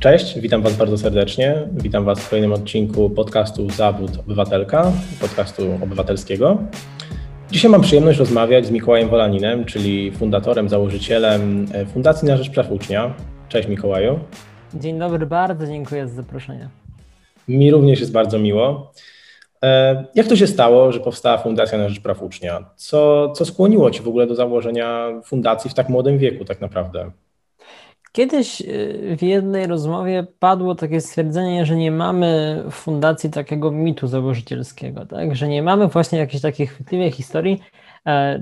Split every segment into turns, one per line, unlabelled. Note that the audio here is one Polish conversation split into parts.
Cześć, witam Was bardzo serdecznie. Witam Was w kolejnym odcinku podcastu Zawód Obywatelka, podcastu obywatelskiego. Dzisiaj mam przyjemność rozmawiać z Mikołajem Wolaninem, czyli fundatorem, założycielem e, Fundacji na Rzecz Praw Ucznia. Cześć Mikołaju.
Dzień dobry, bardzo dziękuję za zaproszenie.
Mi również jest bardzo miło. E, jak to się stało, że powstała Fundacja na Rzecz Praw Ucznia? Co, co skłoniło Ci w ogóle do założenia fundacji w tak młodym wieku tak naprawdę?
Kiedyś y, w jednej rozmowie padło takie stwierdzenie, że nie mamy w fundacji takiego mitu założycielskiego, tak? że nie mamy właśnie jakiejś takiej chwytliwej historii,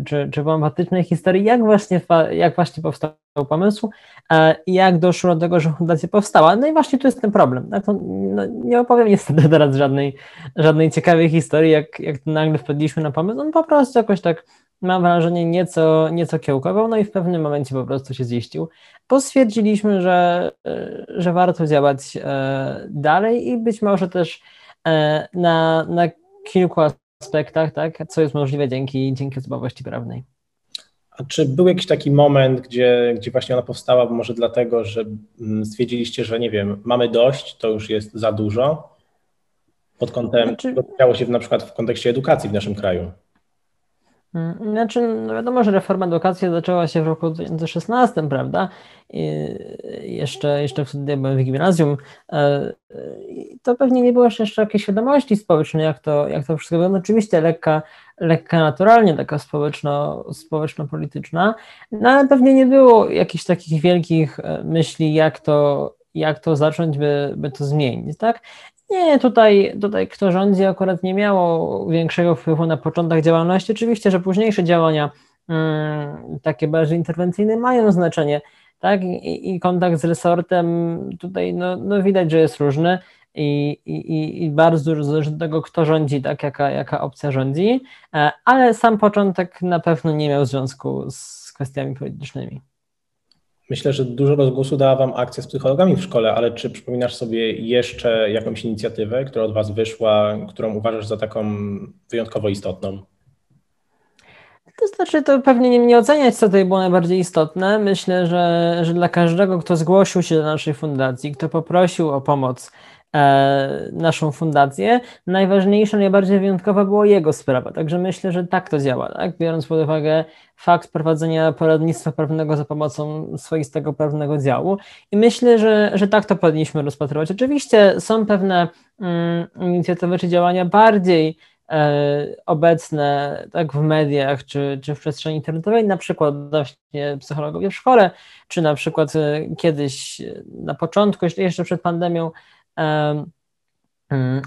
czy, czy bombastycznej historii, jak właśnie, jak właśnie powstał pomysł e, i jak doszło do tego, że fundacja powstała. No i właśnie tu jest ten problem. Tak? No, nie opowiem niestety teraz żadnej, żadnej ciekawej historii, jak, jak nagle wpadliśmy na pomysł. On po prostu jakoś tak mam wrażenie, nieco, nieco kiełkował, no i w pewnym momencie po prostu się ziścił. Bo stwierdziliśmy, że, e, że warto działać e, dalej i być może też e, na, na kilku aspektach, tak, co jest możliwe dzięki, dzięki osobowości prawnej.
A czy był jakiś taki moment, gdzie, gdzie właśnie ona powstała, może dlatego, że mm, stwierdziliście, że nie wiem, mamy dość, to już jest za dużo, pod kątem, znaczy... działo się na przykład w kontekście edukacji w naszym kraju?
Mm, znaczy, no wiadomo, że reforma edukacji zaczęła się w roku 2016, prawda? I jeszcze, jeszcze wtedy byłem w gimnazjum. E, to pewnie nie było jeszcze jakiejś świadomości społecznej, jak to, jak to wszystko wygląda. Oczywiście lekka, lekka naturalnie, taka społeczno, społeczno-polityczna, no ale pewnie nie było jakichś takich wielkich e, myśli, jak to, jak to zacząć, by, by to zmienić, tak? Nie, tutaj, tutaj kto rządzi akurat nie miało większego wpływu na początek działalności. Oczywiście, że późniejsze działania mm, takie bardziej interwencyjne mają znaczenie, tak? I, i kontakt z resortem tutaj no, no widać, że jest różny i, i, i bardzo dużo zależy od tego, kto rządzi, tak? Jaka, jaka opcja rządzi, e, ale sam początek na pewno nie miał związku z kwestiami politycznymi.
Myślę, że dużo rozgłosu dała Wam akcja z psychologami w szkole, ale czy przypominasz sobie jeszcze jakąś inicjatywę, która od Was wyszła, którą uważasz za taką wyjątkowo istotną?
To znaczy, to pewnie nie, nie oceniać, co tutaj było najbardziej istotne. Myślę, że, że dla każdego, kto zgłosił się do naszej fundacji, kto poprosił o pomoc E, naszą fundację, najważniejsza, najbardziej wyjątkowa było jego sprawa. Także myślę, że tak to działa, tak? biorąc pod uwagę fakt prowadzenia poradnictwa prawnego za pomocą swoistego prawnego działu. I myślę, że, że tak to powinniśmy rozpatrywać. Oczywiście są pewne mm, inicjatywy czy działania bardziej e, obecne tak, w mediach czy, czy w przestrzeni internetowej, na przykład właśnie psychologowie w szkole, czy na przykład e, kiedyś na początku, jeszcze przed pandemią,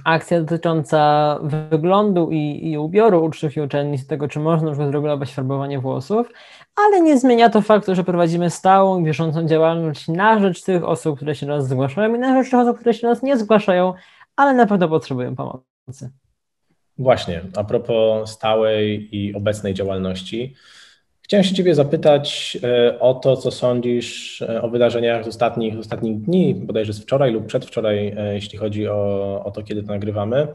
akcja dotycząca wyglądu i, i ubioru uczniów i uczennic, tego, czy można już zregulować farbowanie włosów, ale nie zmienia to faktu, że prowadzimy stałą, bieżącą działalność na rzecz tych osób, które się do nas zgłaszają i na rzecz tych osób, które się do nas nie zgłaszają, ale na pewno potrzebują pomocy.
Właśnie, a propos stałej i obecnej działalności, Chciałem się Ciebie zapytać e, o to, co sądzisz e, o wydarzeniach z ostatnich, ostatnich dni, bodajże z wczoraj lub przedwczoraj, e, jeśli chodzi o, o to, kiedy to nagrywamy.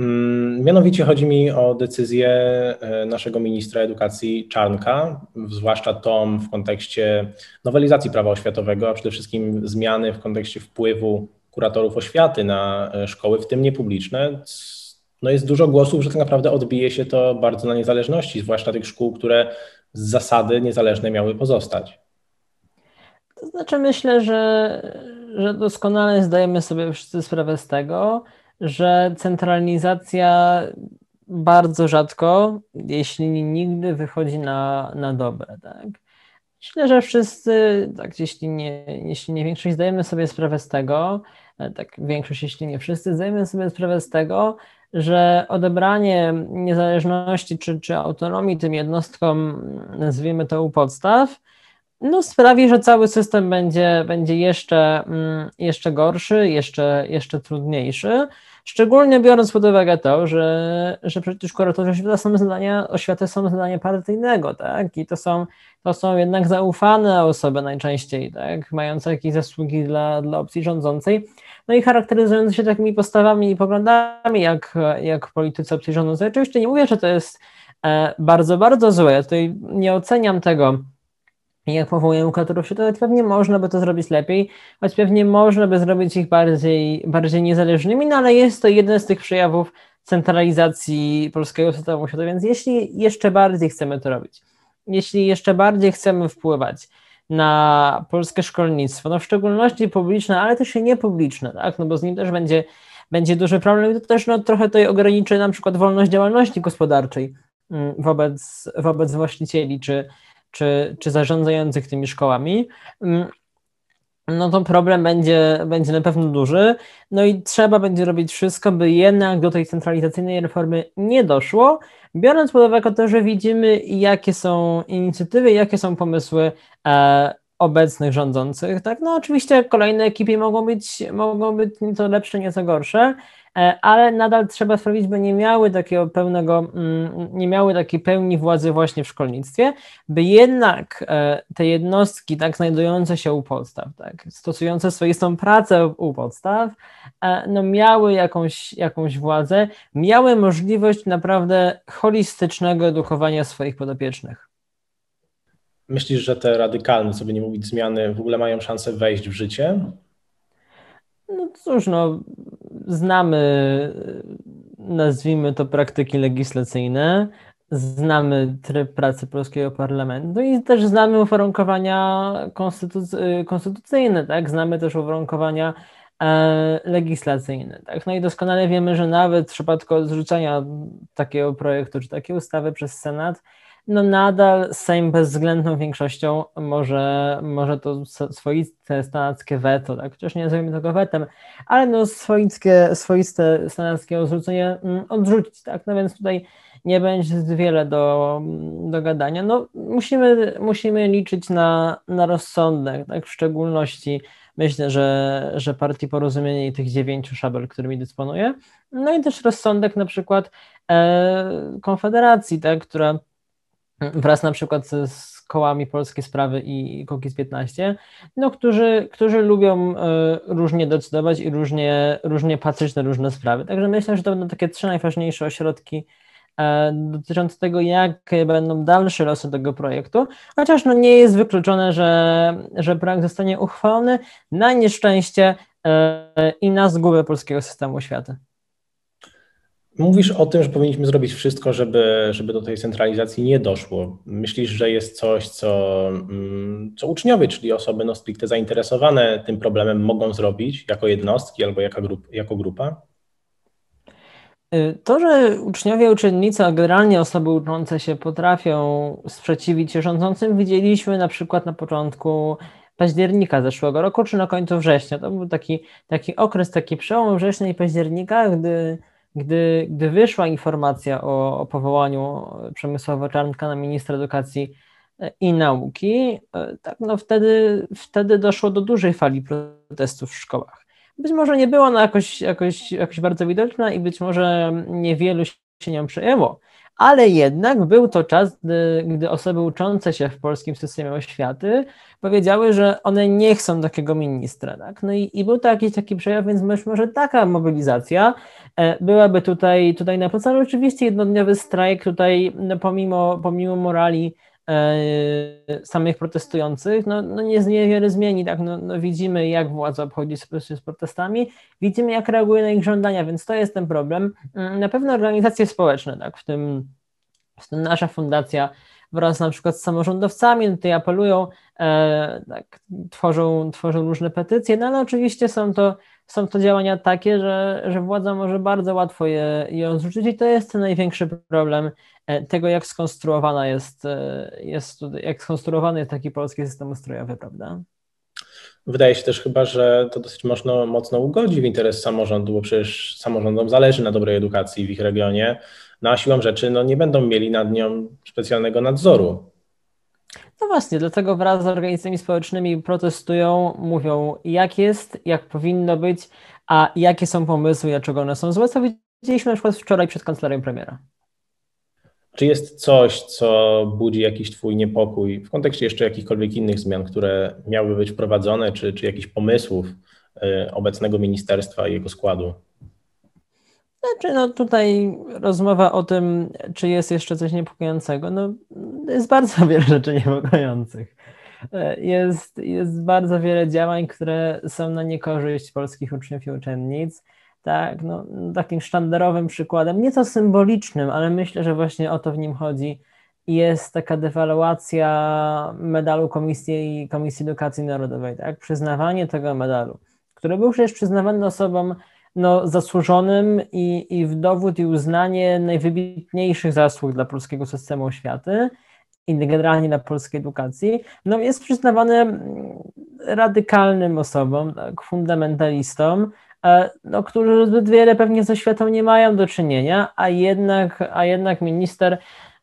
Mm, mianowicie chodzi mi o decyzję naszego ministra edukacji Czarnka, zwłaszcza tą w kontekście nowelizacji prawa oświatowego, a przede wszystkim zmiany w kontekście wpływu kuratorów oświaty na szkoły, w tym niepubliczne. No jest dużo głosów, że tak naprawdę odbije się to bardzo na niezależności, zwłaszcza tych szkół, które z zasady niezależne miały pozostać?
To znaczy, myślę, że, że doskonale zdajemy sobie wszyscy sprawę z tego, że centralizacja bardzo rzadko, jeśli nigdy, wychodzi na, na dobre. Tak? Myślę, że wszyscy, tak, jeśli nie, jeśli nie większość, zdajemy sobie sprawę z tego, tak, większość, jeśli nie wszyscy, zdajemy sobie sprawę z tego, że odebranie niezależności czy, czy autonomii tym jednostkom, nazwijmy to u podstaw, no sprawi, że cały system będzie, będzie jeszcze, mm, jeszcze gorszy, jeszcze, jeszcze trudniejszy. Szczególnie biorąc pod uwagę to, że, że przecież kuratorzy oświaty są zadania, oświaty są zadania partyjnego, tak? I to są, to są jednak zaufane osoby najczęściej, tak? Mające jakieś zasługi dla, dla opcji rządzącej no i charakteryzujący się takimi postawami i poglądami jak, jak politycy opcji rządzącej. Oczywiście nie mówię, że to jest e, bardzo, bardzo złe. Ja tutaj nie oceniam tego jak powołują kuratorów światowych, pewnie można by to zrobić lepiej, choć pewnie można by zrobić ich bardziej, bardziej niezależnymi, no ale jest to jeden z tych przejawów centralizacji polskiego systemu więc jeśli jeszcze bardziej chcemy to robić, jeśli jeszcze bardziej chcemy wpływać na polskie szkolnictwo, no w szczególności publiczne, ale też i niepubliczne, tak, no bo z nim też będzie, będzie duży problem i to też no, trochę tutaj ograniczy na przykład wolność działalności gospodarczej mm, wobec, wobec właścicieli czy, czy, czy zarządzających tymi szkołami, mm, no to problem będzie, będzie na pewno duży. No i trzeba będzie robić wszystko, by jednak do tej centralizacyjnej reformy nie doszło, biorąc pod uwagę to, że widzimy, jakie są inicjatywy, jakie są pomysły e, obecnych rządzących. Tak, no oczywiście kolejne ekipy mogą być, mogą być nieco lepsze, nieco gorsze, ale nadal trzeba sprawić, by nie miały takiego pełnego, mm, nie miały takiej pełni władzy właśnie w szkolnictwie, by jednak e, te jednostki tak znajdujące się u podstaw, tak, stosujące swoistą pracę u podstaw, e, no miały jakąś, jakąś władzę, miały możliwość naprawdę holistycznego edukowania swoich podopiecznych.
Myślisz, że te radykalne, by nie mówić, zmiany w ogóle mają szansę wejść w życie?
No cóż, no, znamy, nazwijmy to praktyki legislacyjne, znamy tryb pracy polskiego parlamentu i też znamy uwarunkowania konstytuc- konstytucyjne, tak? Znamy też uwarunkowania e, legislacyjne, tak? No i doskonale wiemy, że nawet w przypadku odrzucenia takiego projektu czy takiej ustawy przez Senat, no nadal Sejm bezwzględną większością może, może to swoiste stanackie weto, tak? chociaż nie nazwijmy tego wetem, ale no swoickie, swoiste stanackie odrzucenie mm, odrzucić, tak? No więc tutaj nie będzie wiele do, do gadania. No musimy, musimy liczyć na, na rozsądek, tak? W szczególności myślę, że, że partii porozumienie i tych dziewięciu szabel, którymi dysponuje, no i też rozsądek na przykład e, Konfederacji, tak? która wraz na przykład z kołami Polskie Sprawy i Kokiz 15, no, którzy, którzy lubią e, różnie decydować i różnie, różnie patrzeć na różne sprawy. Także myślę, że to będą takie trzy najważniejsze ośrodki e, dotyczące tego, jakie będą dalsze losy tego projektu, chociaż no nie jest wykluczone, że, że projekt zostanie uchwalony na nieszczęście e, i na zgubę polskiego systemu oświaty.
Mówisz o tym, że powinniśmy zrobić wszystko, żeby, żeby do tej centralizacji nie doszło. Myślisz, że jest coś, co, mm, co uczniowie, czyli osoby no stricte zainteresowane tym problemem mogą zrobić jako jednostki albo jako, grup, jako grupa?
Y, to, że uczniowie, uczennice, a generalnie osoby uczące się potrafią sprzeciwić się rządzącym, widzieliśmy na przykład na początku października zeszłego roku, czy na końcu września. To był taki, taki okres, taki przełom września i października, gdy gdy, gdy wyszła informacja o, o powołaniu Przemysława Czarnka na ministra edukacji e, i nauki, e, tak, no wtedy, wtedy doszło do dużej fali protestów w szkołach. Być może nie była ona jakoś, jakoś, jakoś bardzo widoczna i być może niewielu się nią przejęło, ale jednak był to czas, gdy, gdy osoby uczące się w polskim systemie oświaty powiedziały, że one nie chcą takiego ministra. Tak? No i, i był to jakiś taki przejaw, więc być może taka mobilizacja e, byłaby tutaj, tutaj na podstawie. Oczywiście jednodniowy strajk tutaj no, pomimo, pomimo morali samych protestujących, no, no nie niewiele zmieni, tak, no, no widzimy jak władza obchodzi się z protestami, widzimy jak reaguje na ich żądania, więc to jest ten problem. Mm, na pewno organizacje społeczne, tak, w tym, w tym nasza fundacja wraz na przykład z samorządowcami, tutaj apelują, e, tak, tworzą, tworzą różne petycje, no ale oczywiście są to, są to działania takie, że, że władza może bardzo łatwo je, je odrzucić i to jest ten największy problem e, tego, jak skonstruowana jest, e, jest jak skonstruowany jest taki polski system ustrojowy, prawda?
Wydaje się też chyba, że to dosyć mocno, mocno ugodzi w interes samorządu, bo przecież samorządom zależy na dobrej edukacji w ich regionie no a siłą rzeczy no, nie będą mieli nad nią specjalnego nadzoru.
No właśnie, dlatego wraz z organizacjami społecznymi protestują, mówią jak jest, jak powinno być, a jakie są pomysły, dlaczego one są złe, co widzieliśmy na przykład wczoraj przed kancelarią premiera.
Czy jest coś, co budzi jakiś Twój niepokój w kontekście jeszcze jakichkolwiek innych zmian, które miałyby być wprowadzone, czy, czy jakichś pomysłów y, obecnego ministerstwa i jego składu?
Znaczy, no tutaj rozmowa o tym, czy jest jeszcze coś niepokojącego, no jest bardzo wiele rzeczy niepokojących. jest, jest bardzo wiele działań, które są na niekorzyść polskich uczniów i uczennic. Tak, no, takim sztandarowym przykładem, nieco symbolicznym, ale myślę, że właśnie o to w nim chodzi, jest taka dewaluacja medalu Komisji, Komisji Edukacji Narodowej, tak? Przyznawanie tego medalu, który był przecież przyznawany osobom no, zasłużonym i, i w dowód i uznanie najwybitniejszych zasług dla polskiego systemu oświaty i generalnie dla polskiej edukacji, no, jest przyznawany radykalnym osobom, tak, fundamentalistom, no, którzy zbyt wiele pewnie ze światą nie mają do czynienia, a jednak, a jednak minister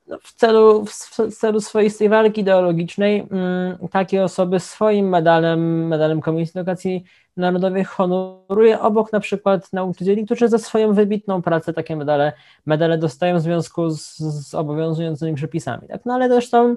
no, w celu, w celu swoistej walki ideologicznej mm, takie osoby swoim medalem, medalem Komisji Edukacji Narodowej honoruje obok na przykład nauczycieli, którzy za swoją wybitną pracę takie medale, medale dostają w związku z, z obowiązującymi przepisami. Tak? No ale też są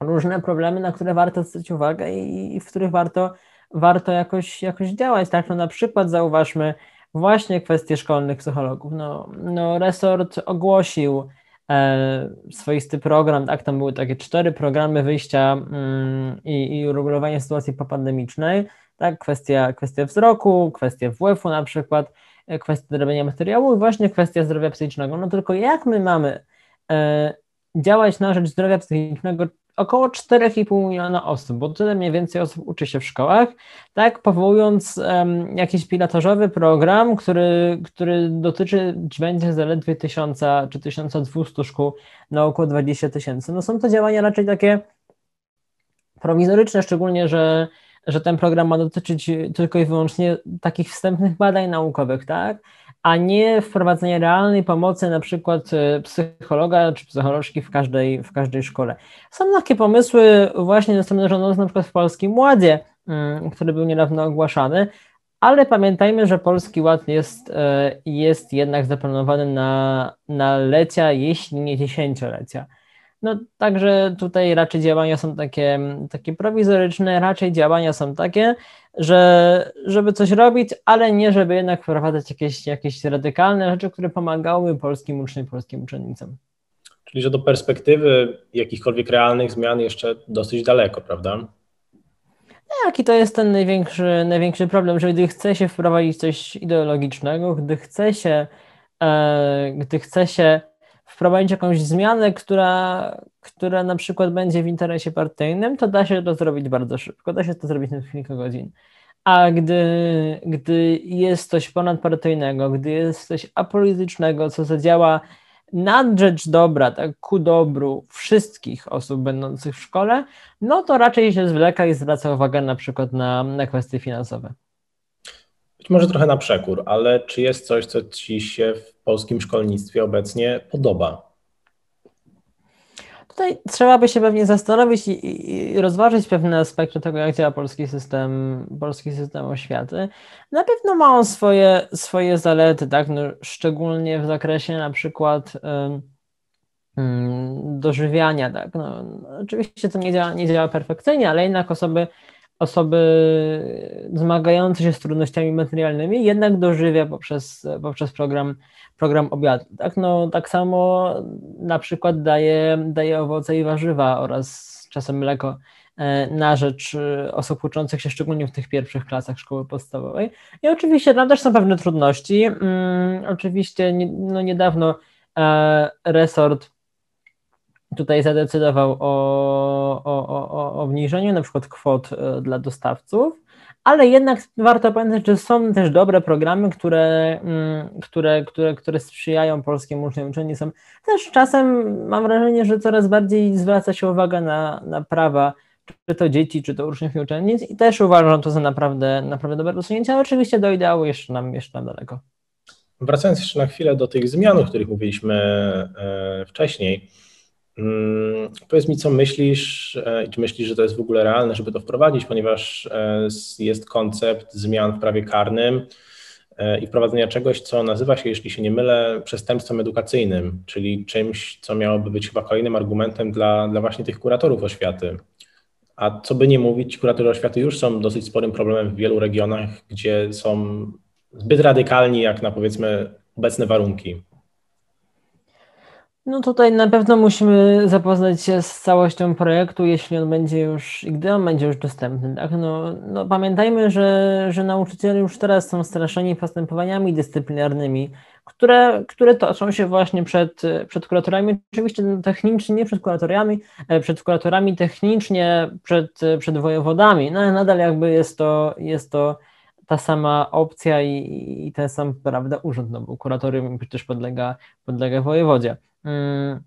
różne problemy, na które warto zwrócić uwagę i, i w których warto, warto jakoś, jakoś działać. Tak? No na przykład zauważmy właśnie kwestię szkolnych psychologów. No, no resort ogłosił E, swoisty program, tak, tam były takie cztery programy wyjścia mm, i, uregulowania sytuacji popandemicznej, tak, kwestia, kwestia wzroku, kwestia WF-u na przykład, e, kwestia dorabiania materiału i właśnie kwestia zdrowia psychicznego. No tylko jak my mamy e, działać na rzecz zdrowia psychicznego około 4,5 miliona osób, bo tyle mniej więcej osób uczy się w szkołach, tak, powołując um, jakiś pilotażowy program, który, który dotyczy będzie zaledwie 1000 czy 1200 szkół na około 20 tysięcy. No są to działania raczej takie prowizoryczne, szczególnie, że, że ten program ma dotyczyć tylko i wyłącznie takich wstępnych badań naukowych, tak, a nie wprowadzenie realnej pomocy, na przykład e, psychologa czy psycholożki w każdej, w każdej szkole. Są takie pomysły właśnie następne rządzące na przykład w Polskim Ładzie, mm, który był niedawno ogłaszany, ale pamiętajmy, że Polski Ład jest, e, jest jednak zaplanowany na, na lecia, jeśli nie dziesięciolecia. No także tutaj raczej działania są takie, takie prowizoryczne, raczej działania są takie, że żeby coś robić, ale nie żeby jednak wprowadzać jakieś, jakieś radykalne rzeczy, które pomagały polskim uczniom, polskim uczennicom.
Czyli, że do perspektywy jakichkolwiek realnych zmian jeszcze dosyć daleko, prawda?
Tak, i to jest ten największy, największy problem, że gdy chce się wprowadzić coś ideologicznego, gdy chce się, e, gdy chce się wprowadzić jakąś zmianę, która, która na przykład będzie w interesie partyjnym, to da się to zrobić bardzo szybko, da się to zrobić na kilka godzin. A gdy, gdy jest coś ponadpartyjnego, gdy jest coś apolitycznego, co zadziała na rzecz dobra, tak, ku dobru wszystkich osób będących w szkole, no to raczej się zwleka i zwraca uwagę na przykład na, na kwestie finansowe.
Może trochę na przekór, ale czy jest coś, co Ci się w polskim szkolnictwie obecnie podoba?
Tutaj trzeba by się pewnie zastanowić i, i, rozważyć pewne aspekty tego, jak działa polski system, polski system oświaty. Na pewno ma on swoje, swoje zalety, tak? No, szczególnie w zakresie na przykład um, dożywiania. Tak? No, oczywiście to nie działa, nie działa perfekcyjnie, ale jednak osoby osoby zmagające się z trudnościami materialnymi jednak dożywia poprzez, poprzez program, program obiadu. Tak? No, tak samo na przykład daje, daje owoce i warzywa oraz czasem mleko e, na rzecz e, osób uczących się szczególnie w tych pierwszych klasach szkoły podstawowej. I oczywiście tam też są pewne trudności. Hmm, oczywiście no niedawno e, resort tutaj zadecydował o, o, o, o obniżeniu na przykład kwot e, dla dostawców, ale jednak warto pamiętać, że są też dobre programy, które, mm, które, które, które sprzyjają polskim uczniom uczennicom. Też czasem mam wrażenie, że coraz bardziej zwraca się uwaga na, na prawa czy to dzieci, czy to uczniów i uczennic i też uważam to za naprawdę, naprawdę dobre rozsunięcie, ale oczywiście do ideału jeszcze nam, jeszcze nam daleko.
Wracając jeszcze na chwilę do tych zmian, o których mówiliśmy e, wcześniej, powiedz mi, co myślisz e, i czy myślisz, że to jest w ogóle realne, żeby to wprowadzić, ponieważ e, jest koncept zmian w prawie karnym e, i wprowadzenia czegoś, co nazywa się, jeśli się nie mylę, przestępstwem edukacyjnym, czyli czymś, co miałoby być chyba kolejnym argumentem dla, dla właśnie tych kuratorów oświaty. A co by nie mówić, kuratorzy oświaty już są dosyć sporym problemem w wielu regionach, gdzie są zbyt radykalni jak na powiedzmy obecne warunki.
No tutaj na pewno musimy zapoznać się z całością projektu, jeśli on będzie już, i gdy on będzie już dostępny. Tak? No, no pamiętajmy, że, że nauczyciele już teraz są straszeni postępowaniami dyscyplinarnymi, które, które toczą się właśnie przed, przed kuratorami, oczywiście technicznie, nie przed kuratorami, e, przed kuratorami technicznie, przed, przed wojewodami, no ale nadal jakby jest to, jest to ta sama opcja i, i ten sam, prawda, urząd, no bo kuratorium przecież podlega, podlega wojewodzie. Mm,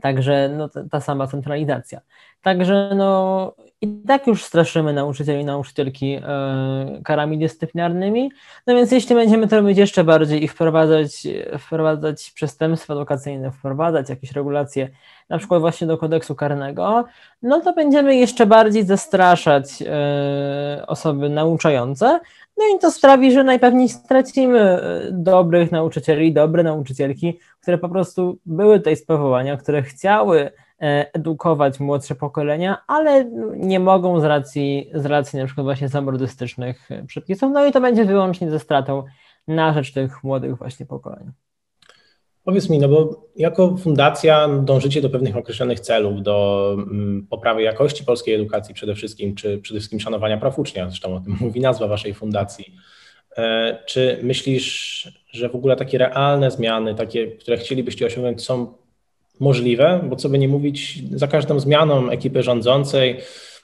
także no, ta sama centralizacja. Także no, i tak już straszymy nauczycieli i nauczycielki e, karami dyscyplinarnymi, no więc jeśli będziemy to robić jeszcze bardziej i wprowadzać, wprowadzać przestępstwa edukacyjne, wprowadzać jakieś regulacje, na przykład właśnie do kodeksu karnego, no to będziemy jeszcze bardziej zastraszać e, osoby nauczające, no i to sprawi, że najpewniej stracimy e, dobrych nauczycieli, dobre nauczycielki, które po prostu były tutaj z powołania, które chciały e, edukować młodsze pokolenia, ale nie mogą z racji, z racji na przykład właśnie zamordystycznych przepisów, no i to będzie wyłącznie ze stratą na rzecz tych młodych właśnie pokoleń.
Powiedz mi, no bo jako fundacja dążycie do pewnych określonych celów, do mm, poprawy jakości polskiej edukacji przede wszystkim, czy przede wszystkim szanowania praw ucznia, zresztą o tym mówi nazwa waszej fundacji. E, czy myślisz, że w ogóle takie realne zmiany, takie, które chcielibyście osiągnąć, są możliwe? Bo co by nie mówić, za każdą zmianą ekipy rządzącej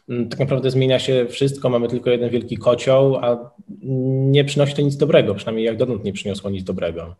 mm, tak naprawdę zmienia się wszystko, mamy tylko jeden wielki kocioł, a nie przynosi to nic dobrego, przynajmniej jak dotąd nie przyniosło nic dobrego.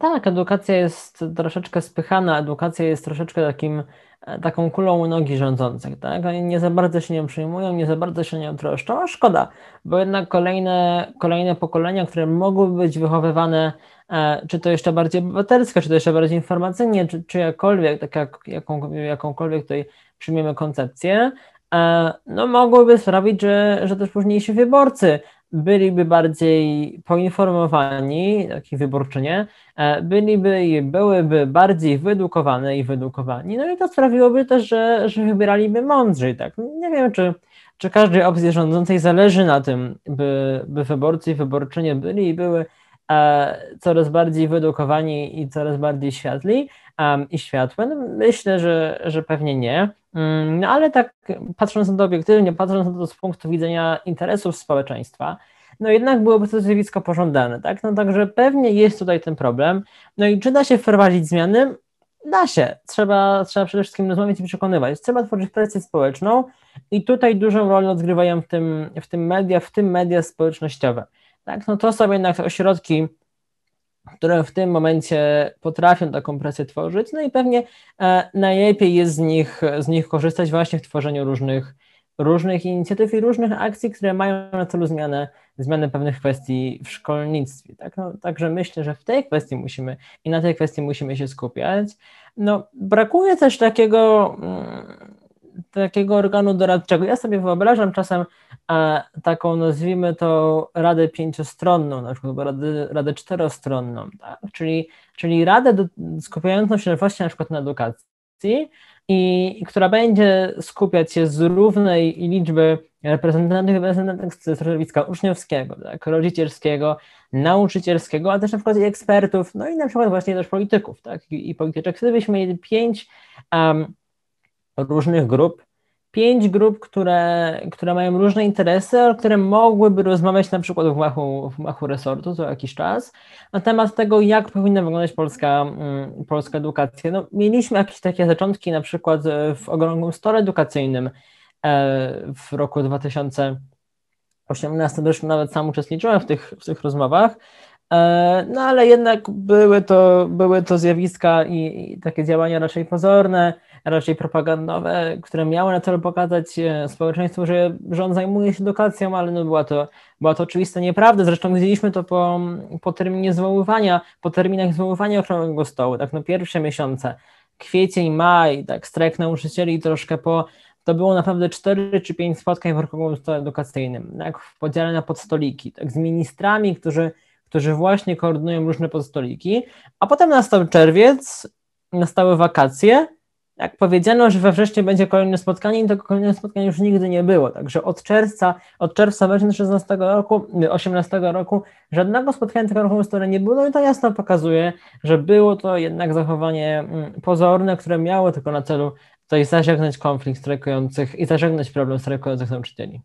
Tak, edukacja jest troszeczkę spychana, edukacja jest troszeczkę takim, e, taką kulą u nogi rządzących, tak? Oni nie za bardzo się nią przyjmują, nie za bardzo się nią troszczą, a szkoda, bo jednak kolejne, kolejne pokolenia, które mogłyby być wychowywane, e, czy to jeszcze bardziej obywatelsko, czy to jeszcze bardziej informacyjnie, czy, czy jakkolwiek, tak jak jaką, jakąkolwiek tutaj przyjmiemy koncepcję, e, no mogłyby sprawić, że, że też późniejsi wyborcy byliby bardziej poinformowani, taki wyborczynie, e, byliby i byłyby bardziej wyedukowane i wyedukowani, no i to sprawiłoby też, że, że wybieraliby mądrzej, tak. Nie wiem, czy, czy każdej opcji rządzącej zależy na tym, by, by wyborcy i wyborczynie byli i były e, coraz bardziej wyedukowani i coraz bardziej światli um, i światłe. No, myślę, że, że pewnie nie. Mm, no ale tak patrząc na to obiektywnie, patrząc na to z punktu widzenia interesów społeczeństwa, no jednak byłoby to zjawisko pożądane, tak? No także pewnie jest tutaj ten problem. No i czy da się wprowadzić zmiany? Da się. Trzeba, trzeba przede wszystkim rozmawiać i przekonywać. Trzeba tworzyć presję społeczną i tutaj dużą rolę odgrywają w tym, w tym media, w tym media społecznościowe. Tak? No to są jednak ośrodki które w tym momencie potrafią taką presję tworzyć, no i pewnie e, najlepiej jest z nich, z nich korzystać właśnie w tworzeniu różnych, różnych inicjatyw i różnych akcji, które mają na celu zmianę, zmianę pewnych kwestii w szkolnictwie. Tak? No, także myślę, że w tej kwestii musimy i na tej kwestii musimy się skupiać. No, brakuje też takiego mm, takiego organu doradczego. Ja sobie wyobrażam czasem e, taką, nazwijmy to, radę pięciostronną, na przykład radę, radę czterostronną, tak? czyli, czyli radę do, skupiającą się właśnie na przykład na edukacji i, która będzie skupiać się z równej liczby reprezentantów i reprezentantów z środowiska uczniowskiego, tak, rodzicielskiego, nauczycielskiego, a też na przykład i ekspertów, no i na przykład właśnie też polityków, tak, i, i polityczek. Wtedy byśmy mieli pięć um, różnych grup, pięć grup, które, które mają różne interesy, ale które mogłyby rozmawiać na przykład w gmachu, w gmachu resortu co jakiś czas. Na temat tego, jak powinna wyglądać polska, mm, polska edukacja. No, mieliśmy jakieś takie zaczątki na przykład w ogromnym stole edukacyjnym e, w roku 2018, zresztą nawet sam uczestniczyłem w tych, w tych rozmowach, e, no ale jednak były to, były to zjawiska i, i takie działania raczej pozorne, raczej propagandowe, które miały na celu pokazać e, społeczeństwu, że rząd zajmuje się edukacją, ale no była, to, była to oczywista nieprawda. Zresztą widzieliśmy to po, po terminie zwoływania, po terminach zwoływania Okrągłego Stołu, tak no pierwsze miesiące, kwiecień, maj, tak strajk nauczycieli troszkę po, to było naprawdę cztery czy pięć spotkań w Okrągłym Stole Edukacyjnym, tak, w podziale na podstoliki, tak, z ministrami, którzy, którzy właśnie koordynują różne podstoliki, a potem nastał czerwiec, nastały wakacje, jak powiedziano, że we wrześniu będzie kolejne spotkanie, to kolejne spotkanie już nigdy nie było. Także od czerwca, od czerwca 2016 roku, 18 roku żadnego spotkania tego roku które nie było, no i to jasno pokazuje, że było to jednak zachowanie mm, pozorne, które miało tylko na celu tutaj zażegnać konflikt strajkujących i zażegnać problem strajkujących nauczycieli.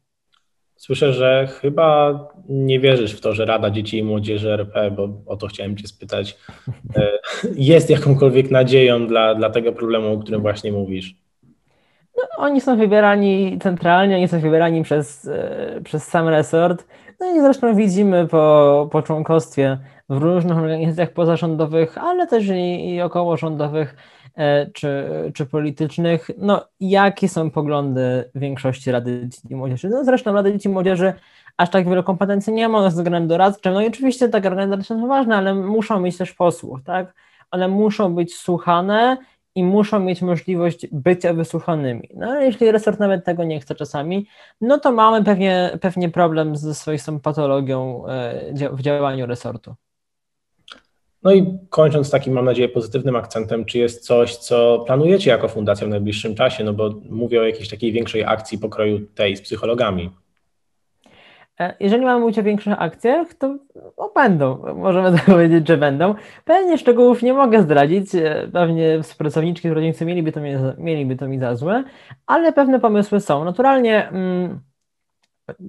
Słyszę, że chyba nie wierzysz w to, że Rada Dzieci i Młodzieży RP, bo o to chciałem Cię spytać, e, jest jakąkolwiek nadzieją dla, dla tego problemu, o którym właśnie mówisz.
No, oni są wybierani centralnie, oni są wybierani przez, e, przez sam resort. No i zresztą widzimy po, po członkostwie w różnych organizacjach pozarządowych, ale też i, i okołorządowych, czy, czy politycznych, no jakie są poglądy większości Rady Dzieci i Młodzieży? No zresztą Rada Dzieci i Młodzieży aż tak wiele kompetencji nie ma, one względem doradczym, no i oczywiście takie organizacje są ważne, ale muszą mieć też posłów, tak? One muszą być słuchane i muszą mieć możliwość bycia wysłuchanymi. No jeśli resort nawet tego nie chce czasami, no to mamy pewnie, pewnie problem ze swoistą patologią e, w działaniu resortu.
No i kończąc takim, mam nadzieję, pozytywnym akcentem, czy jest coś, co planujecie jako fundacja w najbliższym czasie? No bo mówię o jakiejś takiej większej akcji pokroju tej z psychologami.
E, jeżeli mamy mówić o większych akcjach, to no, będą, możemy powiedzieć, że będą. Pewnie szczegółów nie mogę zdradzić, e, pewnie współpracowniczki z rodzicy mieliby to, mi, mieliby to mi za złe, ale pewne pomysły są. Naturalnie mm,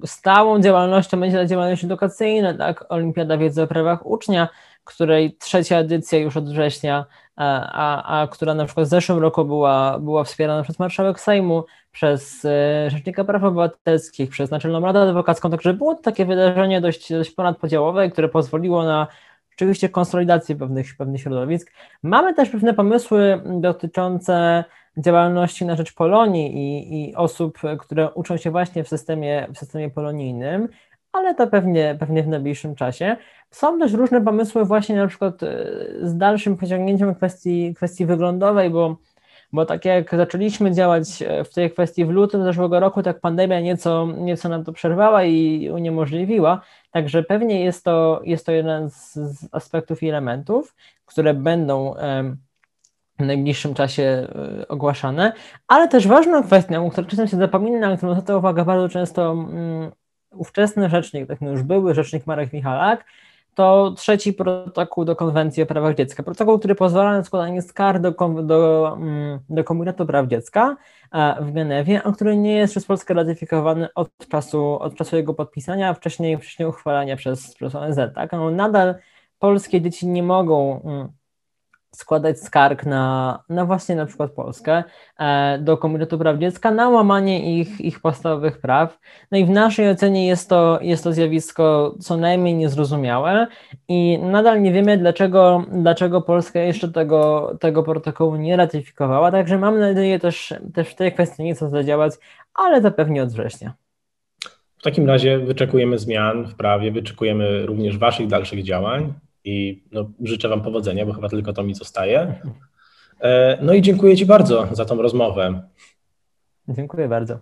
stałą działalnością będzie działalność edukacyjna, tak, Olimpiada Wiedzy o Prawach Ucznia, której trzecia edycja już od września, a, a która na przykład w zeszłym roku była, była wspierana przez marszałek Sejmu, przez e, Rzecznika Praw Obywatelskich, przez Naczelną Radę Adwokacką, także było to takie wydarzenie dość, dość ponadpodziałowe, które pozwoliło na oczywiście konsolidację pewnych, pewnych środowisk. Mamy też pewne pomysły dotyczące działalności na rzecz Polonii i, i osób, które uczą się właśnie w systemie, w systemie polonijnym ale to pewnie, pewnie w najbliższym czasie. Są też różne pomysły właśnie na przykład e, z dalszym pociągnięciem kwestii, kwestii wyglądowej, bo, bo tak jak zaczęliśmy działać e, w tej kwestii w lutym zeszłego roku, tak pandemia nieco, nieco nam to przerwała i uniemożliwiła, także pewnie jest to, jest to jeden z, z aspektów i elementów, które będą w najbliższym czasie e, ogłaszane, ale też ważną kwestią, o której czasem się zapomina, na którą zwraca uwagę bardzo często mm, ówczesny rzecznik, tak już były rzecznik Marek Michalak, to trzeci protokół do Konwencji o prawach dziecka. Protokół, który pozwala na składanie skarg do, do, mm, do Praw Dziecka e, w Genewie, a który nie jest przez Polskę ratyfikowany od czasu, od czasu jego podpisania, wcześniej, wcześniej uchwalania przez, przez ONZ. Tak? No, nadal polskie dzieci nie mogą mm, składać skarg na, na właśnie na przykład Polskę e, do Komitetu Praw Dziecka na łamanie ich, ich podstawowych praw. No i w naszej ocenie jest to, jest to zjawisko co najmniej niezrozumiałe i nadal nie wiemy, dlaczego, dlaczego Polska jeszcze tego, tego protokołu nie ratyfikowała, także mam nadzieję też, też w tej kwestii nieco zadziałać, ale to pewnie od września.
W takim razie wyczekujemy zmian w prawie, wyczekujemy również Waszych dalszych działań i no, życzę Wam powodzenia, bo chyba tylko to mi zostaje. E, no i dziękuję Ci bardzo za tą rozmowę.
Dziękuję bardzo.